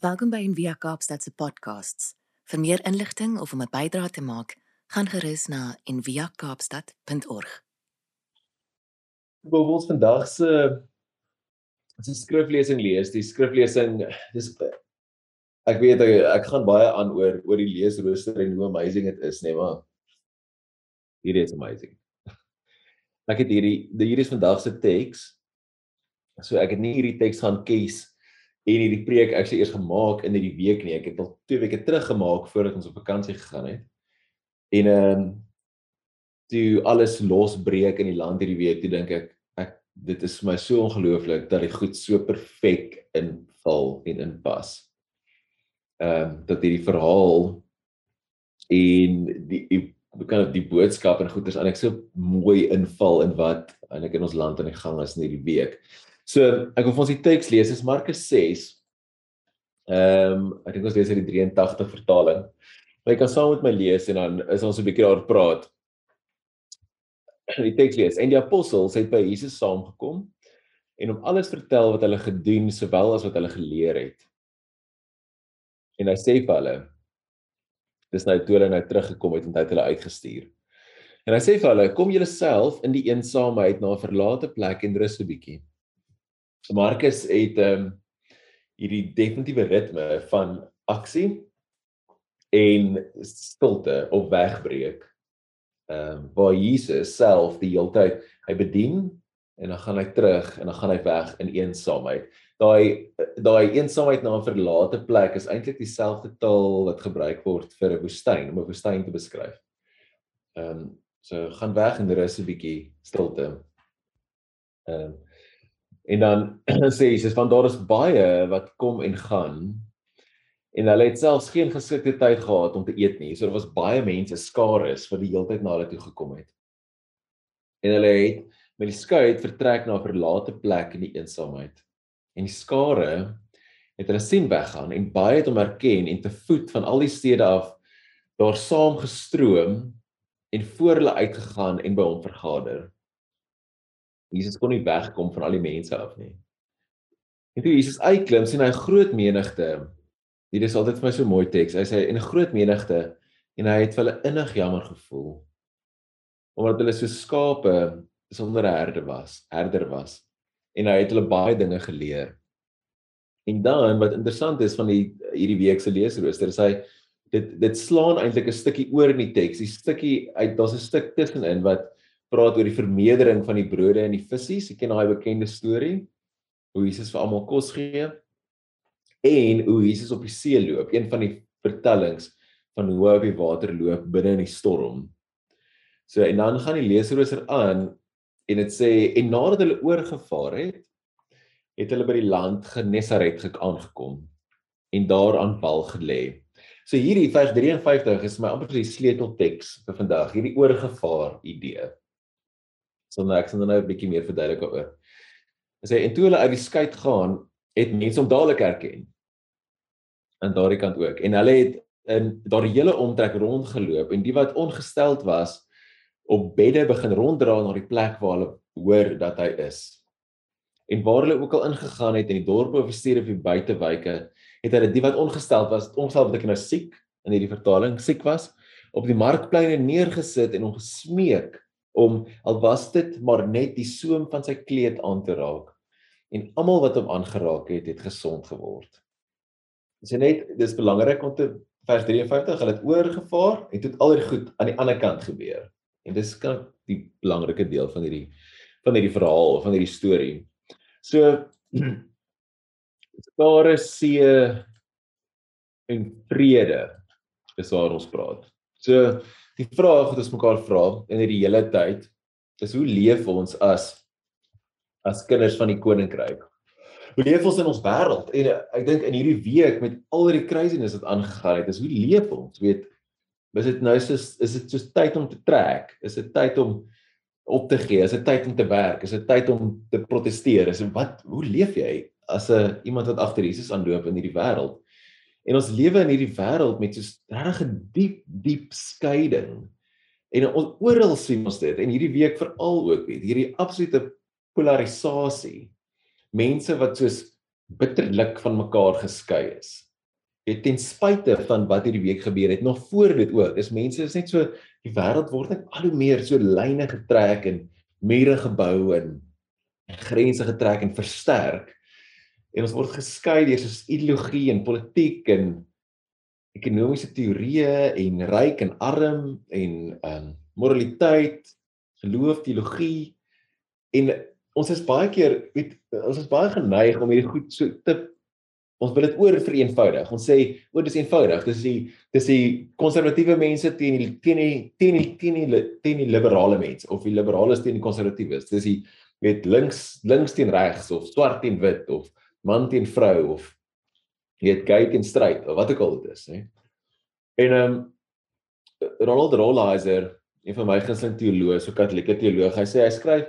Welkom by Envia Kaapstad se podcasts. Vir meer inligting of om 'n bydrae te maak, gaan gerus na enviakaapstad.org. Wil ons vandag se se skriflesing lees. Die skriflesing dis ek weet ek, ek gaan baie aan oor oor die leesrooster en hoe amazing dit is, nee maar hierdie is amazing. Ek het hierdie hier is vandag se teks. So ek het nie hierdie teks gaan kies en hierdie preek ek sê eers gemaak in hierdie week nie. Ek het al 2 weke terug gemaak voordat ons op vakansie gegaan het. En ehm um, toe alles losbreek in die land hierdie week, toe dink ek ek dit is vir my so ongelooflik dat dit goed so perfek inval en inpas. Ehm um, dat hierdie verhaal en die die kan die boodskap en goeders aan ek so mooi inval in wat eintlik in ons land aan die gang is in hierdie week. So ek wil vir ons die teks lees, is Markus 6. Ehm um, ek dink ons lees uit die 83 vertaling. Maar jy kan saam met my lees en dan is ons 'n bietjie daar praat. Die teks lees: En die apostels het by Jesus saamgekom en hom alles vertel wat hulle gedoen sowel as wat hulle geleer het. En hy sê vir hulle: Dis nou toe hulle nou teruggekom het en hy het hulle uitgestuur. En hy sê vir hulle: Kom julle self in die eensaamheid na 'n verlate plek en rus 'n bietjie. So Markus het ehm um, hierdie definitiewe ritme van aksie en stilte op wegbreek. Ehm um, waar Jesus self die hele tyd hy bedien en dan gaan hy terug en dan gaan hy weg in eensaamheid. Daai daai eensaamheid na 'n verlate plek is eintlik dieselfde taal wat gebruik word vir 'n woestyn om 'n woestyn te beskryf. Ehm um, so gaan weg en rus 'n bietjie stilte. Ehm um, En dan sê Jesus van daar is baie wat kom en gaan en hulle het selfs geen geskikte tyd gehad om te eet nie. So daar was baie mense skaar is wat die hele tyd na hulle toe gekom het. En hulle het met die skuit vertrek na 'n verlate plek in die eensaamheid. En die skare het hulle sien weggaan en baie het hom herken en te voet van al die stede af daar saam gestroom en voor hulle uitgegaan en by hom vergader. Jesus kon nie wegkom van al die mense af nie. En toe Jesus uitklim, sien hy 'n groot menigte. Hier is altyd vir my so mooi teks. Hy sê en 'n groot menigte en hy het vir hulle innig jammer gevoel. Omdat hulle so skape sonder 'n herder was, herder was. En hy het hulle baie dinge geleer. En dan wat interessant is van die hierdie week se leesrooster, is hy dit dit slaan eintlik 'n stukkie oor in die teks. Die stukkie uit daar's 'n stuk tussenin wat praat oor die vermeerdering van die brode en die visse. Jy ken daai bekende storie hoe Jesus vir almal kos gee en hoe Jesus op die see loop. Een van die vertellings van hoe hy op die water loop binne in die storm. So en dan gaan die leesrooster aan en dit sê en nadat hulle oorgevaar het, het hulle by die land Genesaret aangekom en daar aan Paul gelê. So hierdie vers 53 is my amper die sleutelteks vir vandag, hierdie oorgevaar idee sonder ek sonder nou 'n bietjie meer verduidelik oor. Hy sê en toe hulle uit die skei gaan, het mense hom dadelik herken. Aan daardie kant ook. En hulle het in daardie hele omtrek rondgeloop en die wat ongesteld was op bedde begin ronddra na die plek waar hulle hoor dat hy is. En waar hulle ook al ingegaan het in die dorpe of stuur of die buitewyke, het hulle die wat ongesteld was, ongesteld beteken nou siek in hierdie vertaling, siek was, op die markpleine neergesit en hom gesmeek om al was dit maar net die soem van sy kleed aan te raak en almal wat hom aangeraak het het gesond geword. Dis net dis belangrik om te vers 53 hulle het oorgevaar en dit al die goed aan die ander kant gebeur. En dis kan die belangrike deel van hierdie van hierdie verhaal van hierdie storie. So daar is see en vrede is waar ons praat. So Die vraag wat ons mekaar vra in hierdie hele tyd is hoe leef ons as as kinders van die koninkryk? Hoe leef ons in ons wêreld? En ek dink in hierdie week met al die craziness wat aangegaan het, is hoe leef ons? Weet is dit nou soos is dit soos tyd om te trek? Is dit tyd om op te gee? Is dit tyd om te werk? Is dit tyd om te proteseer? Is wat hoe leef jy as 'n iemand wat agter Jesus aanloop in hierdie wêreld? En ons lewe in hierdie wêreld met so regtig 'n diep diep skeiding. En ons oral sien ons dit en hierdie week veral ook weet hierdie absolute polarisasie. Mense wat soos bitterlik van mekaar geskei is. het ten spyte van wat hierdie week gebeur het, nog voor dit ook. Dis mense is net so die wêreld word net al hoe meer so lyne getrek en mure gebou en grense getrek en versterk. En ons word geskei deur soos ideologie en politiek en ekonomiese teorieë en ryk en arm en ehm um, moraliteit, geloof, teologie en ons is baie keer weet ons is baie geneig om hierdie goed so te ons wil dit oor vereenvoudig. Ons sê o, dis eenvoudig. Dis die dis die konservatiewe mense teen die teen die teen die teen die teen die liberale mense of die liberales teen die konservatiewes. Dis die weet links links teen regs of swart teen wit of man teen vrou of weet gay teen straight of wat ook al dit is, hè. En ehm um, Ronald Rolheiser, een van my gunsteling teoloë, so katolieke teoloog, hy sê hy skryf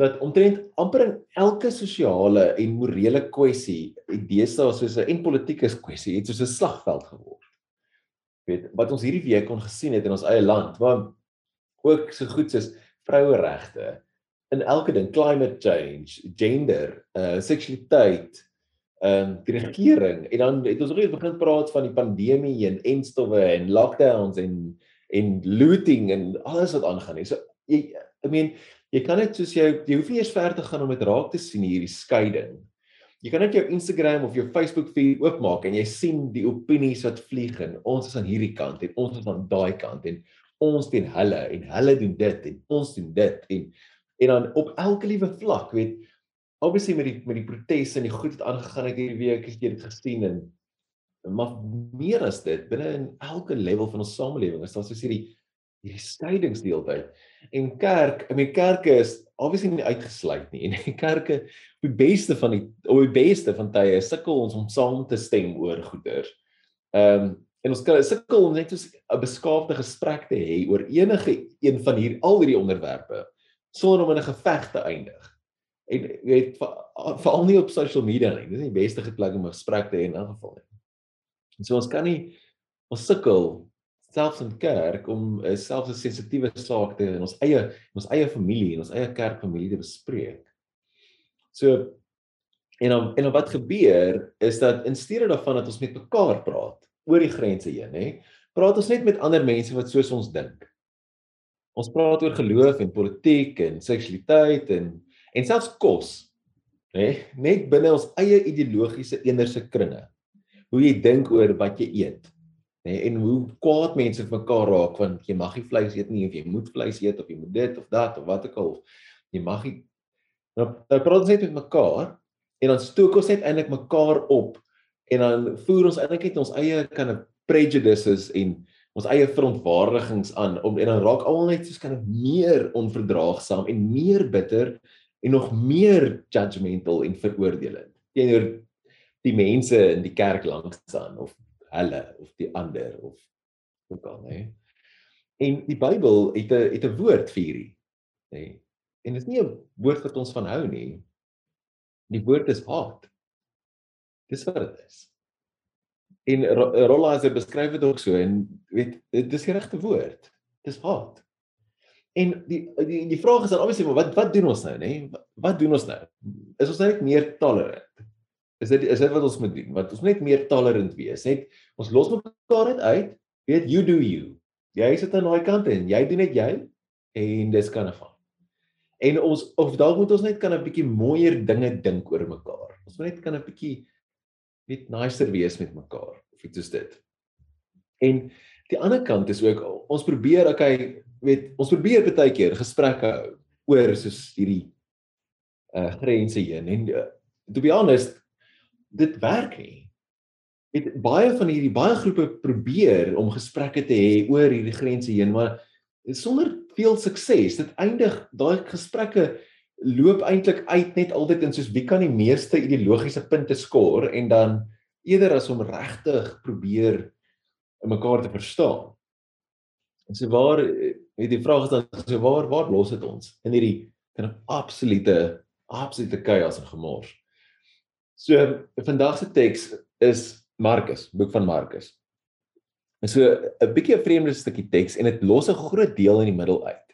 dat omtrent amper in elke sosiale en morele kwessie, deesdae soos 'n en politieke kwessie, het soos 'n slagveld geword. Weet, wat ons hierdie week kon gesien het in ons eie land, waar ook so goed soos vroueregte in elke ding, climate change, gender, uh seksualiteit, ehm um, die regering en dan het ons ook begin praat van die pandemie en enstowwe en lockdowns en en looting en alles wat aangaan. So jy I mean jy kan net soos jy jy hoef nie eers ver te gaan om dit raak te sien hierdie skeiding. Jy kan net jou Instagram of jou Facebook feed oopmaak en jy sien die opinies wat vlieg en ons is aan hierdie kant en ons is aan daai kant en ons teen hulle en hulle doen dit en ons doen dit en en dan op elke liewe vlak weet obviously met die met die proteste en die goed wat aangegaan het hierdie week het jy dit gesien en maar meer as dit binne in elke level van ons samelewing is daar soos hierdie hierdie skeidingsdeeltyd. En kerk, I mean kerke is obviously nie uitgesluit nie. En kerke op die beste van die op die beste van tye sukkel ons om saam te stem oor goeders. Ehm um, en ons kan sukkel om net 'n beskaafde gesprek te hê oor enige een van hier al hierdie onderwerpe sonder om in 'n geveg te eindig. En jy weet veral nie op social media nie. Dis nie die beste plek om 'n gesprek te hê in 'n geval nie. En so ons kan nie ons sukkel selfs in kerk om 'n selfs 'n sensitiewe saak te in ons eie in ons eie familie en ons eie kerkfamilie te bespreek. So en dan en dan wat gebeur is dat in steede daarvan dat ons met mekaar praat oor die grense heen, nê, praat ons net met ander mense wat soos ons dink. Ons praat oor geloof en politiek en seksualiteit en en selfs kos, nê, net binne ons eie ideologiese eenderse kringe. Hoe jy dink oor wat jy eet nê nee, en hoe kwaad mense vir mekaar raak want jy mag nie vleis eet nie of jy moet vleis eet of jy moet dit of dat of wat ook al jy mag nie nou, nou praat ons net met mekaar en dan stook ons net eintlik mekaar op en dan voer ons eintlik net ons eie kan 'n prejudices en ons eie verontwaardigings aan om en dan raak almal net soos kan meer onverdraagsaam en meer bitter en nog meer judgmental en veroordelend teenoor die mense in die kerk langs aan of hulle of die ander of ook al nê. En die Bybel het 'n het 'n woord vir hierdie nê. En dit is nie 'n woord wat ons van hou nie. Die woord is haat. Dis wat dit is. En Rolaiser beskryf dit ook so en weet dit is die regte woord. Dis haat. En die die die vraag is dan obviously maar wat wat doen ons nou nê? Wat doen ons nou? Is ons net meer tolerant? Is dit is dit wat ons moet doen? Want ons net meer tolerant wees. Net ons los mekaar net uit. Weet you do you. Jy sit aan daai kant en jy doen net jy en dis kan af. En ons of dalk moet ons net kan 'n bietjie mooier dinge dink oor mekaar. Ons moet net kan 'n bietjie net nicer wees met mekaar iets soos dit. En die ander kant is ook ons probeer okay, weet ons probeer baie keer gesprekke hou oor soos hierdie uh grense heen en uh, to be honest dit werk nie. Het baie van hierdie baie groepe probeer om gesprekke te hê oor hierdie grense heen, maar sonder veel sukses. Dit eindig daai gesprekke loop eintlik uit net altyd in soos wie kan die meeste ideologiese punte skoor en dan eerder as om regtig probeer mekaar te verstaan. En so waar het die vraag dan so waar waar los dit ons in hierdie kind of absolute absolute chaos en gemors. So vandag se teks is Markus, boek van Markus. En so 'n bietjie 'n vreemde stukkie teks en dit los 'n groot deel in die middel uit.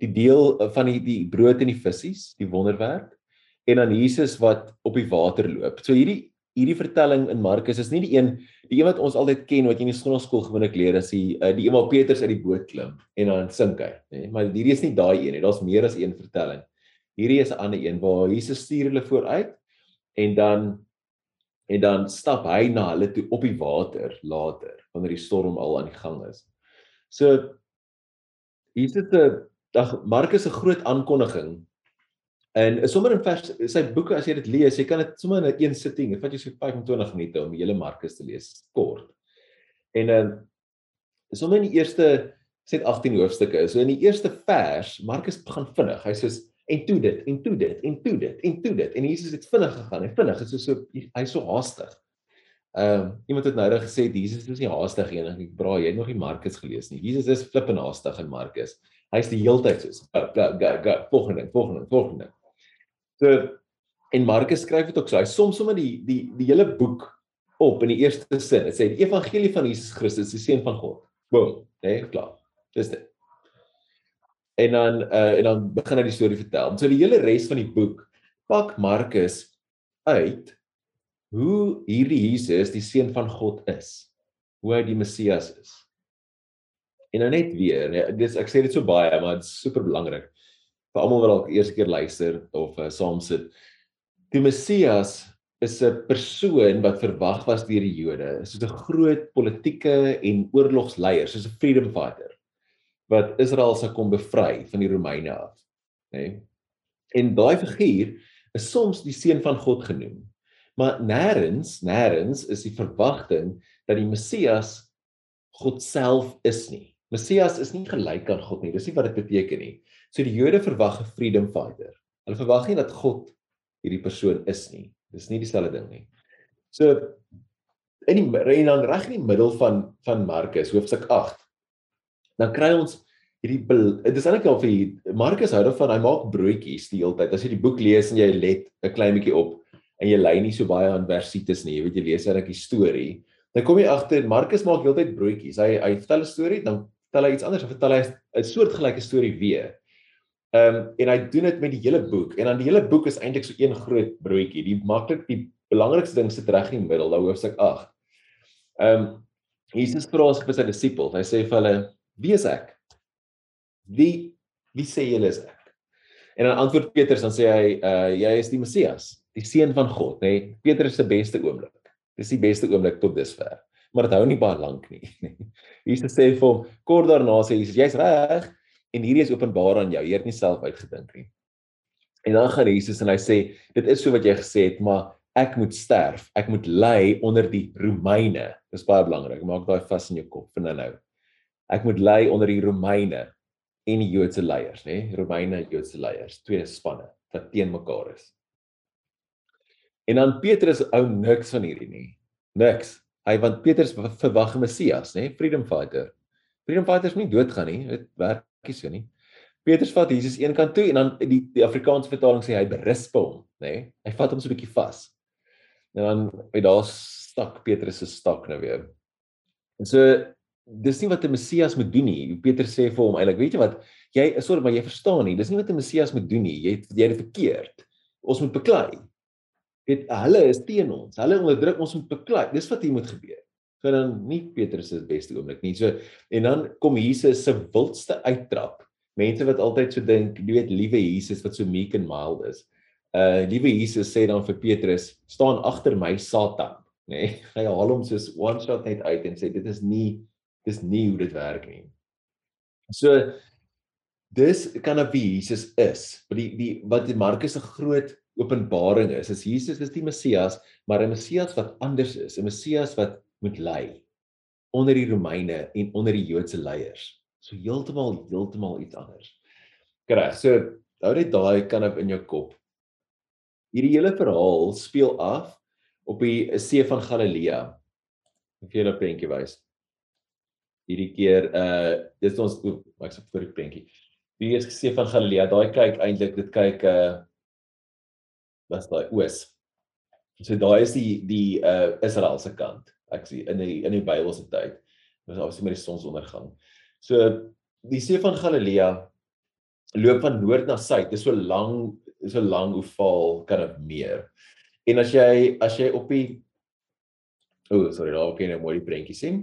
Die deel van die die brood en die visse, die wonderwerk en dan Jesus wat op die water loop. So hierdie hierdie vertelling in Markus is nie die een die een wat ons altyd ken wat jy in die skoolskool gewoonlik leer as die uh, die een waar Petrus uit die boot klim en dan sink hy, nê? Nee? Maar hierdie is nie daai een nie. Daar's meer as een vertelling. Hierdie is 'n ander een waar Jesus stuur hulle vooruit en dan en dan stap hy na hulle toe op die water later wanneer die storm al aan die gang is. So hier sit 'n dag Markus 'n groot aankondiging En is sommer in vers sy boeke as jy dit lees, jy kan dit sommer in een sitting, dit vat jou so 25 minute om die hele Markus te lees, kort. En dan uh, sommer in die eerste sê 18 hoofstukke. So in die eerste vers, Markus begin vinnig. Hy sê en toe dit en toe dit en toe dit en toe dit en Jesus het vinnig gegaan. Hy vinnig, is so so hy's so haastig. Ehm um, iemand het nou reg gesê Jesus is nie haastig nie. Ek bra, jy het nog nie Markus gelees nie. Jesus is flippend haastig in Markus. Hy's die heeltyd so go go go go volgende volgende volgende. So en Markus skryf dit ook so. Hy som sommer die die die hele boek op in die eerste sin. Dit sê die evangelie van Jesus Christus, die seun van God. Boom, hè, nee, klaar. Dis dit. En dan uh en dan begin hy die storie vertel. So die hele res van die boek pak Markus uit hoe hierdie Jesus die seun van God is. Hoe hy die Messias is. En nou net weer, nee, dis ek sê dit so baie, maar dit is super belangrik vir almal wat dalk eerste keer luister of uh, saam sit. Die Messias is 'n persoon wat verwag was deur die Jode, soos 'n groot politieke en oorlogsleier, soos 'n freedom fighter wat Israel sou kom bevry van die Romeine af, nê? Nee? En daai figuur is soms die seun van God genoem. Maar nêrens, nêrens is die verwagting dat die Messias God self is nie. Messias is nie gelyk aan God nie. Dis nie wat dit beteken nie. So die Jode verwag 'n freedom fighter. Hulle verwag nie dat God hierdie persoon is nie. Dis nie dieselfde ding nie. So in die en dan reg in die middel van van Markus hoofstuk 8 dan kry ons hierdie dit is eintlik al vir Markus hou daarvan hy maak broodjies die hele tyd. As jy die boek lees en jy let 'n klein bietjie op en jy lei nie so baie aan versites nie, jy weet jy lees net 'n storie. Dan kom jy agter Markus maak heeltyd broodjies. Hy hy vertel 'n storie, dan vertel hy iets anders, hy vertel hy 'n soortgelyke storie weer. Ehm um, en hy doen dit met die hele boek en dan die hele boek is eintlik so een groot broodjie. Die maklik die belangrikste ding sit reg in die middel, daai hoofstuk 8. Ehm um, Jesus vra vir sy disippels. Hy sê vir hulle: "Wie is ek? Wie wie sê julle is ek?" En dan antwoord Petrus dan sê hy: "Uh jy is die Messias, die seun van God, nê?" Nee, Petrus se beste oomblik. Dis die beste oomblik tot dusver. Maar dit hou nie baie lank nie. Jesus sê vir hom kort daarna sê Jesus: "Jy's reg." En hierdie is openbaar aan jou. Jy het nie self uitgedink nie. En dan gaan Jesus en hy sê, dit is so wat jy gesê het, maar ek moet sterf. Ek moet ly onder die Romeine. Dis baie belangrik. Maak daai vas in jou kop vir nou. Ek moet ly onder die Romeine en die Joodse leiers, nê? Romeine en Joodse leiers, twee spanne wat teen mekaar is. En dan Petrus ou niks van hierdie nie. Niks. Hy want Petrus verwag 'n Messias, nê? Freedom fighter. Freedom fighters moet nie doodgaan nie. Dit werk nie so nie. Petrus vat Jesus een kant toe en dan die die Afrikaanse vertaling sê hy berisp hom, nê? Nee? Hy vat hom so 'n bietjie vas. En dan by daar stak Petrus se stak nou weer. En so dis nie wat 'n Messias moet doen nie. Petrus sê vir hom eintlik, weet jy wat? Jy is sorry, maar jy verstaan nie. Dis nie wat 'n Messias moet doen nie. Jy het jy het dit verkeerd. Ons moet beklei. Dit hulle is teen ons. Hulle onderdruk ons moet beklei. Dis wat hier moet gebeur so dan nie Petrus se beste oomblik nie. So en dan kom Jesus se wildste uittrap. Mense wat altyd so dink, jy weet liewe Jesus wat so meek en mild is. Uh liewe Jesus sê dan vir Petrus, staan agter my Satan, nê? Nee, hy haal hom soos one shot net uit en sê dit is nie dis nie hoe dit werk nie. So dis kan op wie Jesus is. Maar die die wat Markus se groot openbaring is, is Jesus is die Messias, maar 'n Messias wat anders is, 'n Messias wat moet lei onder die Romeine en onder die Joodse leiers. So heeltemal heeltemal iets anders. Reg. So hou net daai kan op in jou kop. Hierdie hele verhaal speel af op die see van Galilea. Ek gee 'n prentjie wys. Hierdie keer uh dis ons ek sê vir die prentjie. Die is see van Galilea. Daai kyk eintlik dit kyk uh wat daai oos. So daai is die die uh Israel se kant ek sien in die in die Bybelse tyd was obviously met die sonsondergang. So die see van Galilea loop van noord na suid. Dit is so lank, so lank hoe val kan dit meer. En as jy as jy op die O, oh, sorry, daar kan jy nou mooi die prentjie sien.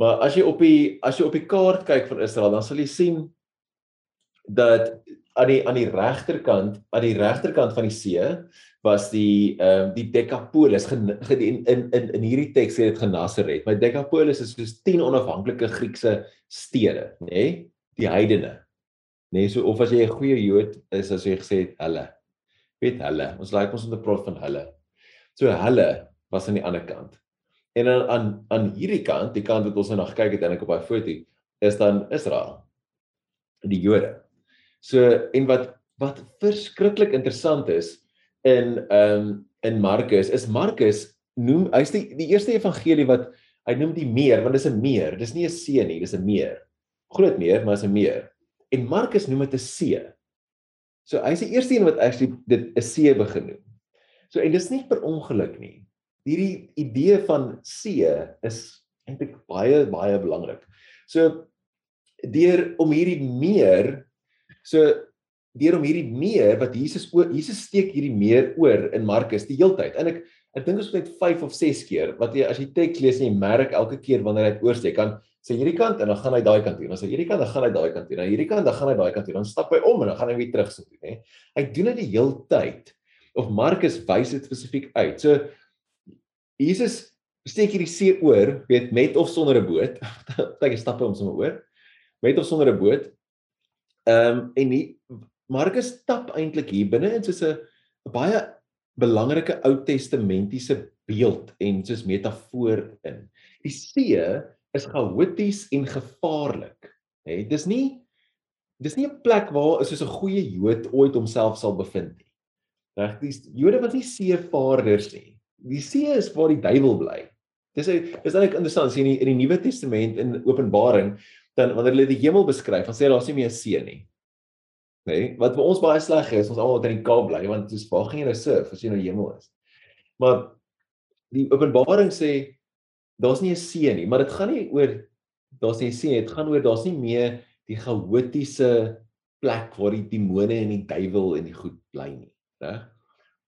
Maar as jy op die as jy op die kaart kyk van Israel, dan sal jy sien dat aan die aan die regterkant, aan die regterkant van die see was die ehm uh, die Decapolis in in in in hierdie teks sê dit Genasaret. Maar Decapolis is soos 10 onafhanklike Griekse stede, nê? Nee? Die heidene. Nê, nee, so of as jy 'n goeie Jood is as jy gesê het hulle. Weet hulle. Ons like ons om te praat van hulle. So hulle was aan die ander kant. En aan aan aan hierdie kant, die kant wat ons nou gekyk het eintlik op daai foto, is dan Israel. Die Jode. So en wat wat verskriklik interessant is in ehm um, in Markus is Markus noem hy's die die eerste evangelie wat hy noem die meer want dis 'n meer, dis nie 'n see nie, dis 'n meer. Groot meer, maar is 'n meer. En Markus noem dit 'n see. So hy's die eerste een wat actually dit 'n see begin noem. So en dis nie per ongeluk nie. Hierdie idee van see is eintlik baie baie belangrik. So deur om hierdie meer So deur om hierdie meer wat Jesus Jesus steek hierdie meer oor in Markus die heeltyd. En ek ek dink ons het net 5 of 6 keer wat jy as jy teks lees en jy merk elke keer wanneer hy oorsteek kan sê hierdie kant en dan gaan hy daai kant toe. Dan sê hierdie kant dan gaan hy daai kant toe. Dan hierdie kant dan gaan hy daai kant toe. Dan stap hy om en dan gaan hy weer terug sit toe, hè. Hy doen dit die heeltyd. Of Markus wys dit spesifiek uit. So Jesus steek hierdie see oor, weet met of sonder 'n boot. Party stappe hom sommer oor. Met of sonder 'n boot Ehm um, en die Markus stap eintlik hier binne in soos 'n baie belangrike Ou Testamentiese beeld en soos metafoor in. Die see is chaoties en gevaarlik. Hè, dis nie dis nie 'n plek waar is soos 'n goeie Jood ooit homself sal bevind nie. Reg, die Jode was nie seevaarders nie. Die see is waar die duiwel bly. Dis is eintlik interessant sien in die, die Nuwe Testament in Openbaring dan wanneer hulle die hemel beskryf, dan sê hulle daar's nie meer see nie. Nê? Nee, wat vir ons baie sleg is, ons almal wat in die Kaap bly, want dis waar gaan jy nou surf as jy nou hemel is? Maar die Openbaring sê daar's nie 'n see nie, maar dit gaan nie oor daar's nie 'n see, dit gaan oor daar's nie meer die chaotiese plek waar die demone en die duiwel en die goed bly nie, reg?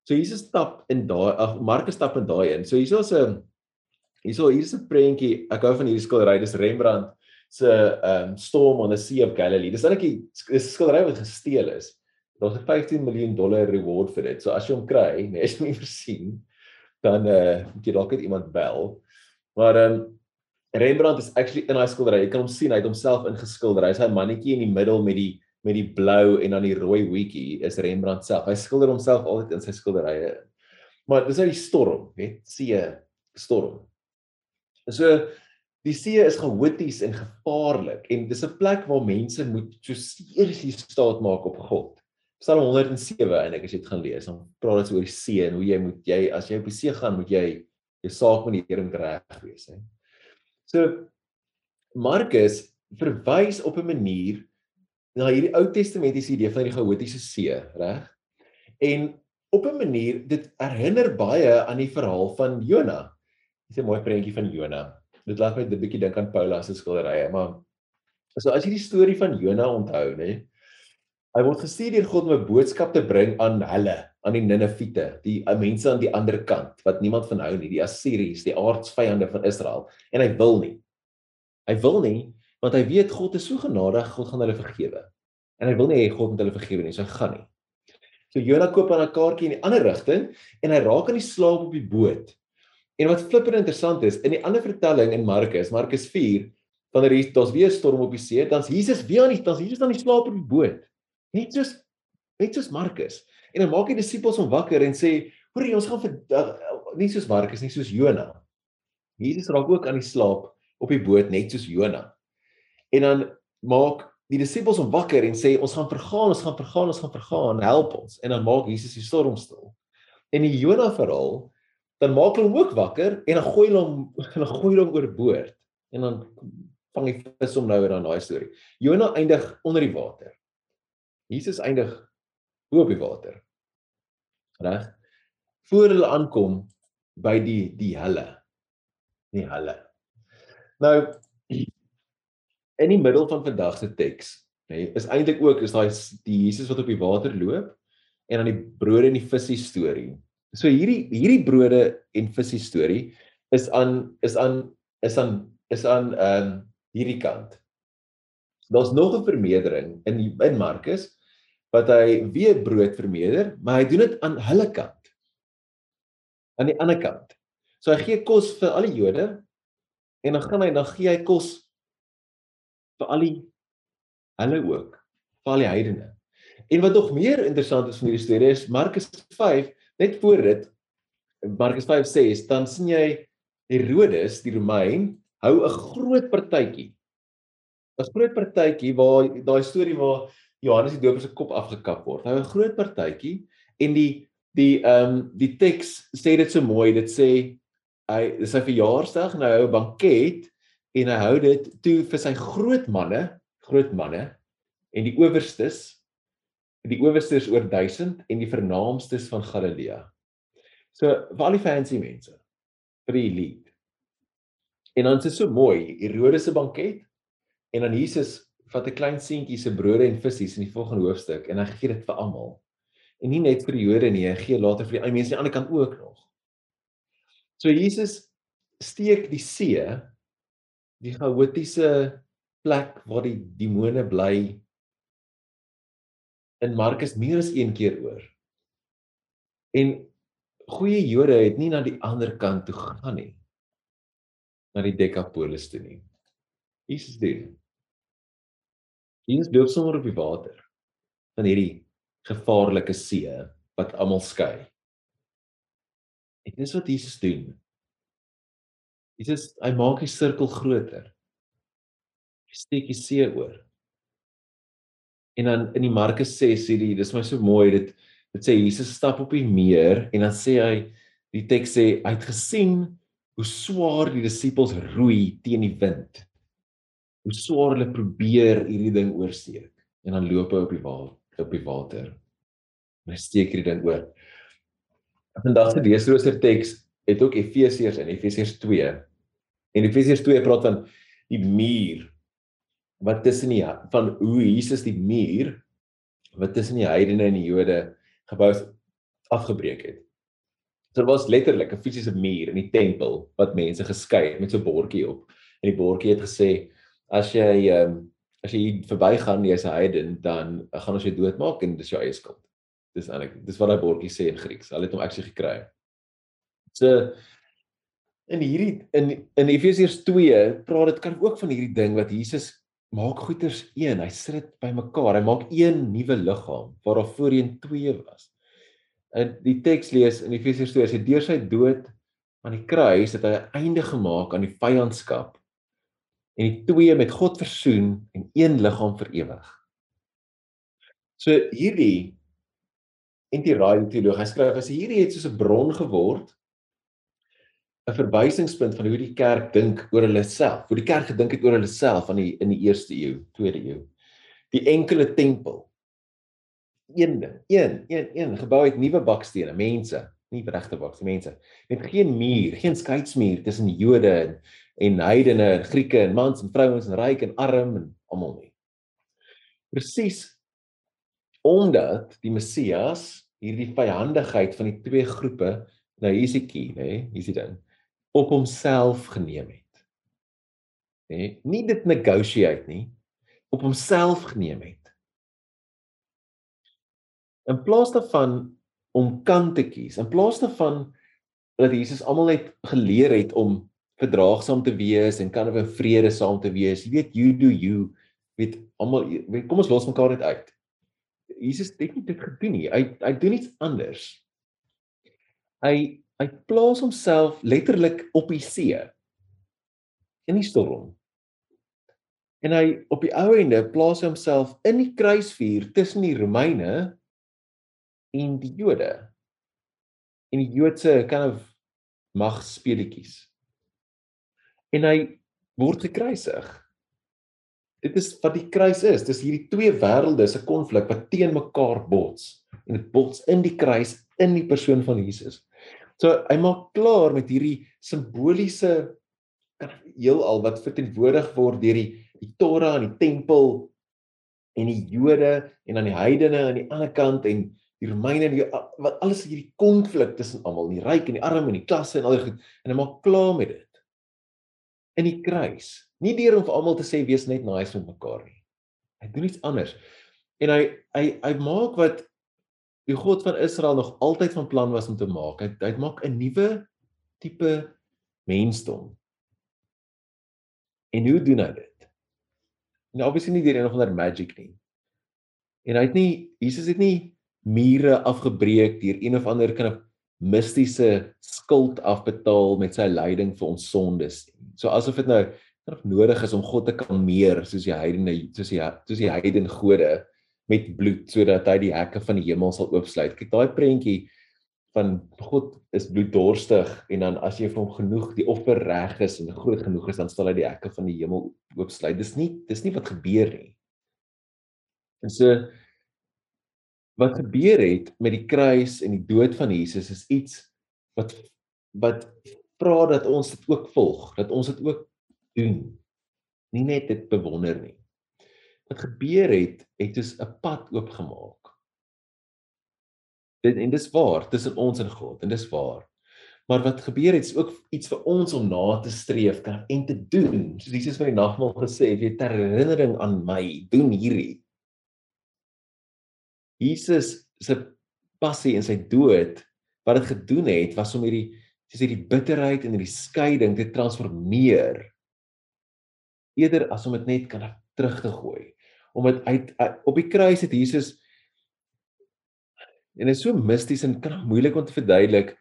So Jesus stap in daai ag Markus stap in daai in. So hierso's 'n hierso hier's 'n prentjie. Ek hou van hierdie skildery, dis Rembrandt se ehm um, Storm on the Sea of Galilee. Dis net 'n skildery wat gesteel is. Daar's 'n 15 miljoen dollar reward vir dit. So as jy hom kry, nee, as jy hom versien, dan eh uh, jy dalk net iemand bel. Maar ehm um, Rembrandt is actually in daai skildery. Jy kan hom sien, hy het homself ingeskilder. Hy's 'n mannetjie in die middel met die met die blou en dan die rooi hoedjie is Rembrandt self. Hy skilder homself altyd in sy skilderye. Maar dis nou die storm, weet, see storm. So Die see is chaoties en gevaarlik en dis 'n plek waar mense moet so serieus staat maak op God. Psalm 107 en ek as jy dit gaan lees, dan praat dit oor die see en hoe jy moet jy as jy op die see gaan, moet jy jou saak met die Here moet reg wees, hè. So Markus verwys op 'n manier na hierdie Ou Testamentiese idee van die chaotiese see, reg? En op 'n manier dit herinner baie aan die verhaal van Jona. Dis 'n mooi prentjie van Jona dit laat my 'n bietjie dink aan Paulus se skilderye, maar so as jy die storie van Jona onthou, nê? Hy word gestuur deur God om 'n boodskap te bring aan hulle, aan die Niniviete, die uh, mense aan die ander kant wat niemand van hou nie, die Assiriërs, die aardsvyande van Israel, en hy wil nie. Hy wil nie want hy weet God is so genadig, God gaan hulle vergewe. En hy wil nie hê God moet hulle vergewe nie, so hy gaan nie. So Jona koop aan 'n kaartjie in die ander rigting en hy raak aan die slaap op die boot. En wat flipper interessant is, in die ander vertelling in Markus, Markus 4, wanneer hier daar's weer 'n storm op die see, dan's Jesus weer aan die dan's Jesus aan die slaap op die boot. Net soos net soos Markus. En dan maak die disippels hom wakker en sê, "Hoor jy, ons gaan vir uh, nie soos Markus nie, soos Jona." Jesus raak ook aan die slaap op die boot net soos Jona. En dan maak die disippels hom wakker en sê, "Ons gaan vergaan, ons gaan vergaan, ons gaan vergaan, help ons." En dan maak Jesus die storm stil. En die Jona verhaal dan maak hulle hom ook wakker en dan gooi hulle hom hulle gooi hom oorboord en dan vang die vis hom nou weer aan daai storie. Jona eindig onder die water. Jesus eindig bo op die water. Reg? Voor hulle aankom by die die helle. Die helle. Nou in die middel van vandag se teks, nê, is eintlik ook is daai die Jesus wat op die water loop en dan die brode en die visse storie So hierdie hierdie brode en visse storie is aan is aan is aan is aan ehm um, hierdie kant. Daar's nog 'n vermeerdering in in Markus wat hy weer brood vermeerder, maar hy doen dit aan hulle kant. Aan die ander kant. So hy gee kos vir al die Jode en dan gaan hy dan gee hy kos vir al die hulle ook, vir al die heidene. En wat nog meer interessant is van hierdie storie is Markus 5, net voor dit Markus 5 sê, dan sien jy Herodes, die Romein, hou 'n groot partytjie. 'n Groot partytjie waar daai storie waar Johannes die Doper se kop afgekap word. Hou 'n groot partytjie en die die ehm um, die teks sê dit so mooi. Dit sê hy dis sy verjaarsdag en hy hou 'n banket en hy hou dit toe vir sy groot manne, groot manne en die owerstes die owersters oor 1000 en die vernaamstes van Galilea. So vir al die fancy mense, vir die elite. En dan is dit so mooi, Herodes se banket en dan Jesus vat 'n klein seentjie se brode en visse in die volgende hoofstuk en hy gee dit vir almal. En nie net vir die Jode nie, hy gee later vir die ander mense aan die ander kant ook nog. So Jesus steek die see, die chaotiese plek waar die demone bly in Markus meer as een keer oor. En goeie Jode het nie na die ander kant toe gegaan nie. Na die Decapolis toe nie. Jesus doen. Jesus loop sommer op die water van hierdie gevaarlike see wat almal skei. En dis wat Jesus doen. Jesus hy maak die sirkel groter. Hy steek die see oor. En dan in die Markus 6 sê die dis my so mooi dit dit sê Jesus stap op die meer en dan sê hy die teks sê hy het gesien hoe swaar die disippels roei teen die wind. Hoe swaar hulle probeer hierdie ding oorsteek en dan loop hy op die water op die water. En hy steek hierdie ding oor. Vandag se leesrooster teks het ook Efesiërs in Efesiërs 2. En Efesiërs 2 praat van die muur wat tussen die van hoe Jesus die muur wat tussen die heidene en die Jode gebou is afgebreek het. So dit was letterlik 'n fisiese muur in die tempel wat mense geskei het met so 'n bordjie op. En die bordjie het gesê as jy ehm um, as jy verbygaan jy's 'n heiden dan gaan ons jou doodmaak en dis jou eie skuld. Dis eintlik dis wat daai bordjie sê in Grieks. Hulle het hom actually gekry. So in hierdie in in Efesiërs 2 praat dit kan ook van hierdie ding wat Jesus maak goeders een. Hy sit dit bymekaar. Hy maak een nuwe liggaam waar daar voorheen twee was. En die teks lees in Efesiërs 2 sê deur sy dood aan die kruis het hy 'n einde gemaak aan die vyandskap en die twee met God versoen en een liggaam vir ewig. So hierdie en die raai teoloog hy skryf as hierdie het soos 'n bron geword 'n verwysingspunt van hoe die kerk dink oor hulle self, hoe die kerk gedink het oor hulle self aan die in die eerste eeu, tweede eeu. Die enkele tempel. Een ding, een, een, een gebou uit nuwe bakstene, mense, nie regte bakstene, mense. Met geen muur, geen skeidsmuur tussen Jode en en heidene en Grieke en mans en vrouens en ryk en arm en almal nie. Presies omdat die Messias hierdie vyandigheid van die twee groepe nou hier's die key nê hier's die ding op homself geneem het nê nie dit negotiate nie op homself geneem het in plaas daarvan om kant te kies in plaas daarvan dat Jesus almal net geleer het om verdraagsaam te wees en kan in vrede saam te wees jy weet you do you weet almal kom ons los mekaar net uit Jesus het nie dit gedoen nie. Hy hy doen iets anders. Hy hy plaas homself letterlik op die see in die storm. En hy op die ou ende plaas hy homself in die kruisvuur tussen die Romeine en die Jode. En die Joodse kind of magspeletjies. En hy word gekruisig dit is wat die kruis is. Dis hierdie twee wêrelde se konflik wat teen mekaar bots en dit bots in die kruis in die persoon van Jesus. So hy maak klaar met hierdie simboliese heelal wat verteenwoordig word deur die die Torah en die tempel en die Jode en dan die heidene aan die ander kant en die Romeine en die wat alles hierdie konflik tussen almal, die ryk en die arm en die klasse en al die goed en hy maak klaar met dit. In die kruis. Nie deur om vir almal te sê wees net nice met mekaar nie. Hy doen iets anders. En hy hy hy maak wat die God van Israel nog altyd van plan was om te maak. Hy hy maak 'n nuwe tipe mensdom. En hoe doen hy dit? Nou obviously nie deur enige ander magic nie. En hy het nie Jesus het nie mure afgebreek deur een of ander kind of mistiese skuld afbetaal met sy lyding vir ons sondes. So asof dit nou of nodig is om God te kalmeer soos die heidene soos die soos die heidene gode met bloed sodat hy die hekke van die hemel sal oopsluit. Kyk daai prentjie van God is bloeddorstig en dan as jy vir hom genoeg die offer reg is en groot genoeg is dan sal hy die hekke van die hemel oopsluit. Dis nie dis nie wat gebeur nie. En so wat gebeur het met die kruis en die dood van Jesus is iets wat wat vra dat ons dit ook volg, dat ons dit ook doen. Nie net dit bewonder nie. Wat gebeur het, het dus 'n pad oopgemaak. Dit en dis waar tussen ons en God en dis waar. Maar wat gebeur het is ook iets vir ons om na te streef kan en te doen. Soos Jesus van die nagmaal gesê het, jy ter herinnering aan my, doen hierdie. Jesus se passie en sy dood wat dit gedoen het was om hierdie soos hierdie bitterheid en hierdie skeiding te transformeer eerder as om dit net kan terug te gooi om dit uit, op die kruis het Jesus en dit is so misties en kan moeilik om te verduidelik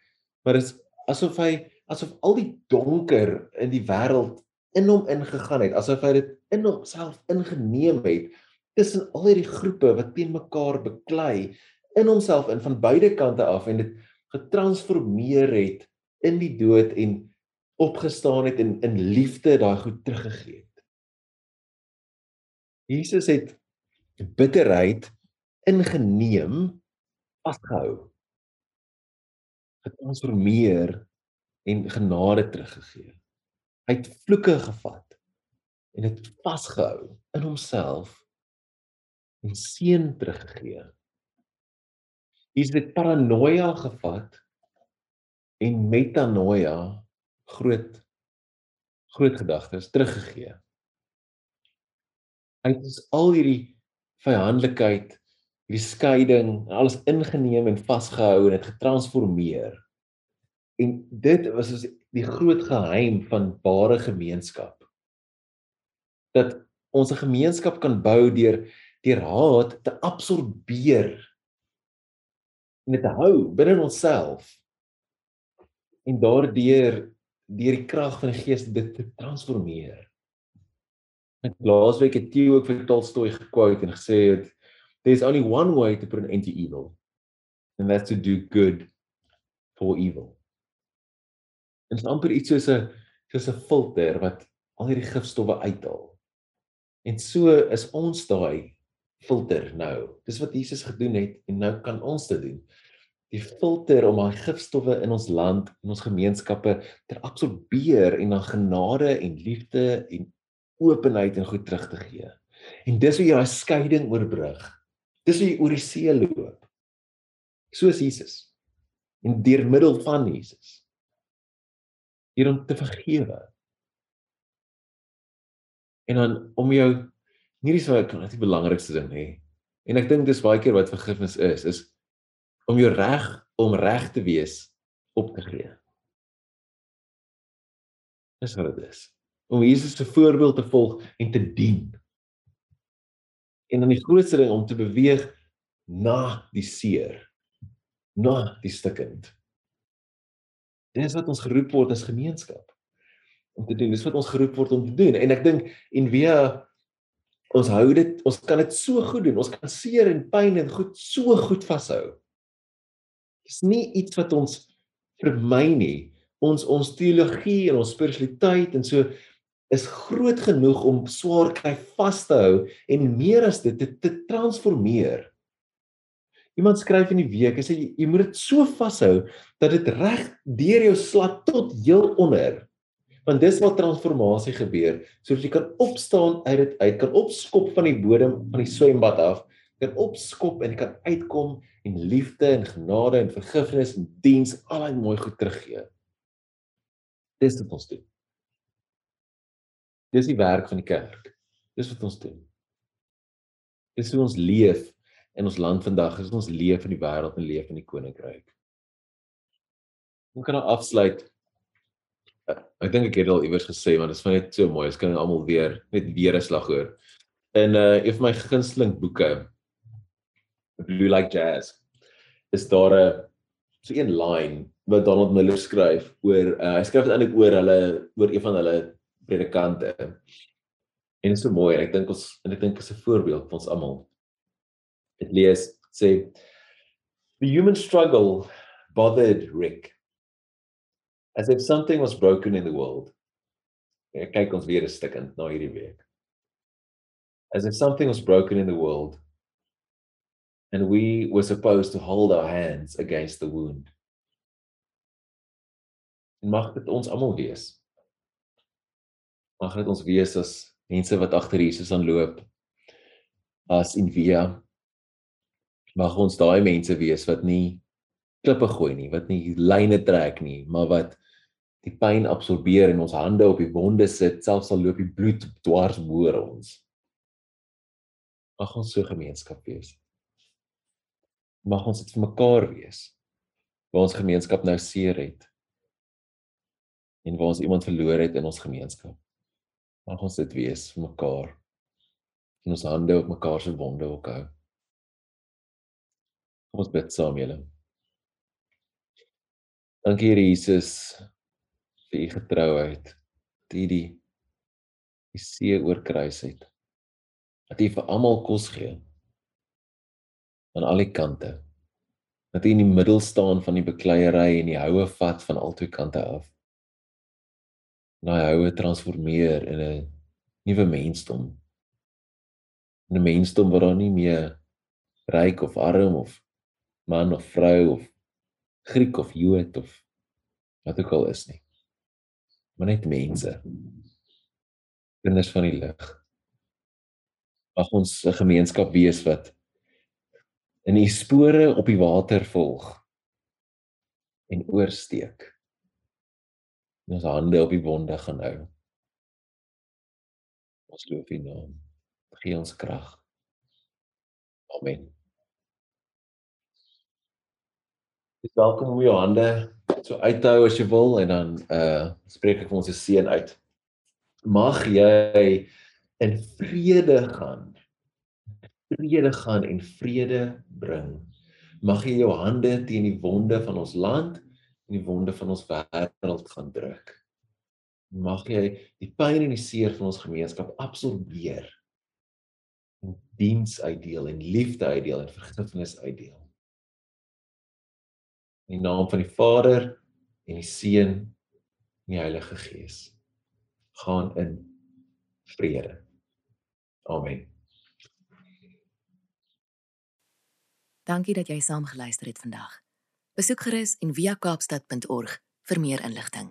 maar dit is asof hy asof al die donker in die wêreld in hom ingegaan het asof hy dit in homself ingeneem het tussen al hierdie groepe wat teen mekaar beklei in homself in van beide kante af en dit getransformeer het in die dood en opgestaan het en in liefde daai goed teruggegee het. Jesus het bitterheid ingeneem vasgehou getransformeer en genade teruggegee. Hy het vloeke gevat en dit vasgehou in homself en seën teruggegee. Hier het paranoia gevat en metanoia groot groot gedagtes teruggegee. Hy het al hierdie vyhandelikheid, hierdie skeiding, alles ingeneem en vasgehou en dit getransformeer. En dit was soos die groot geheim van ware gemeenskap. Dat ons 'n gemeenskap kan bou deur deur haat te absorbeer en te hou binne onsself en daardeur deur die krag van die Gees dit te transformeer. Ek laasweek het Theo ook vir Tolstoy gekwote en gesê het there's only one way to put an end to evil and that's to do good for evil. Dit is amper iets soos 'n soos 'n filter wat al hierdie gifstowwe uithaal. En so is ons daai filter nou. Dis wat Jesus gedoen het en nou kan ons dit doen. Die filter om daai gifstowwe in ons land en ons gemeenskappe te absorbeer en dan genade en liefde en openheid en goed terug te gee. En dis hoe jy daai skeiding oorbrug. Dis hoe jy oor die see loop. Soos Jesus. En deur middel van Jesus. Hier om te vergewe. En dan om jou hierdie wat ek die belangrikste ding hè. En ek dink dis baie keer wat vergifnis is, is om jou reg om reg te wees op te gee. Dis wat dit is. Om Jesus se voorbeeld te volg en te dien. En dan die grootste ding om te beweeg na die seer, na die stikkend. Dis wat ons geroep word as gemeenskap om te doen. Dis wat ons geroep word om te doen. En ek dink en via Ons hou dit, ons kan dit so goed doen. Ons kan seer en pyn en goed so goed vashou. Dis nie iets wat ons vermy nie. Ons ons teologie en ons spiritualiteit en so is groot genoeg om swaar kry vas te hou en meer as dit te, te transformeer. Iemand skryf in die week, hy sê jy, jy moet dit so vashou dat dit reg deur jou slat tot heel onder want dis waar transformasie gebeur sodat jy kan opstaan uit dit uit kan opskop van die bodem van die swembad af kan opskop en kan uitkom en liefde en genade en vergifnis en diens al daai mooi goed teruggee. Dis wat ons doen. Dis die werk van die kerk. Dis wat ons doen. Dis hoe ons leef in ons land vandag, is ons leef in die wêreld en leef in die koninkryk. Ons kan nou afsluit. Ek dink ek het dit al iewers gesê, maar dit is net so mooi. Ons kan almal weer net weer 'n slag hoor. In uh een van my gunsteling boeke, Blue Like Jazz, is daar 'n so 'n line wat Donald Miller skryf oor uh, hy skryf eintlik oor hulle oor een van hulle predikante. En dit is so mooi en ek dink ons en ek dink is 'n voorbeeld vir ons almal. Dit lees sê the human struggle bothered Rick as if something was broken in the world. Ek kyk ons weer 'n stuk in na hierdie week. As if something was broken in the world and we were supposed to hold our hands against the wound. En mag dit ons almal wees. Mag dit ons wees as mense wat agter Jesus aanloop as in via mag ons daai mense wees wat nie klippe gooi nie, wat nie lyne trek nie, maar wat die pyn absorbeer en ons hande op die wonde sit, selfs al loop die bloed dwars oor ons. Mag ons so gemeenskap wees. Mag ons dit vir mekaar wees waar ons gemeenskap nou seer het en waar ons iemand verloor het in ons gemeenskap mag ons dit wees vir mekaar. En ons hande op mekaar se wonde ook hou. Kom ons bid saam julle. Dankie Here Jesus vir u getrouheid dat u die die see oor kruis het. Dat u vir almal kos gee. Aan al die kante. Dat hy in die middel staan van die bekleierery en die houe vat van albei kante af. Daai houe transformeer in 'n nuwe mensdom. 'n Mensdom waar daar nie meer ryk of arm of man of vrou of Griek of Jood of wat ook al is nie. Maar net mense. Kinders van die lig. Mag ons 'n gemeenskap wees wat in die spore op die water volg en oorsteek. En ons hande op die wonde gaan hou. Ons loof U naam. Gee ons krag. Amen. Dis welkom om jou hande so uit te hou as jy wil en dan uh spreek ek vir ons se seën uit. Mag jy in vrede gaan vrede gaan en vrede bring. Mag jy jou hande teen die wonde van ons land en die wonde van ons wêreld gaan druk. Mag jy die pyn en die seer van ons gemeenskap absorbeer. En diens uitdeel en liefde uitdeel en vergifnis uitdeel. In die naam van die Vader en die Seun en die Heilige Gees. Gaan in vrede. Amen. Dankie dat jy saam geluister het vandag. Besoek gerus en via kaapstad.org vir meer inligting.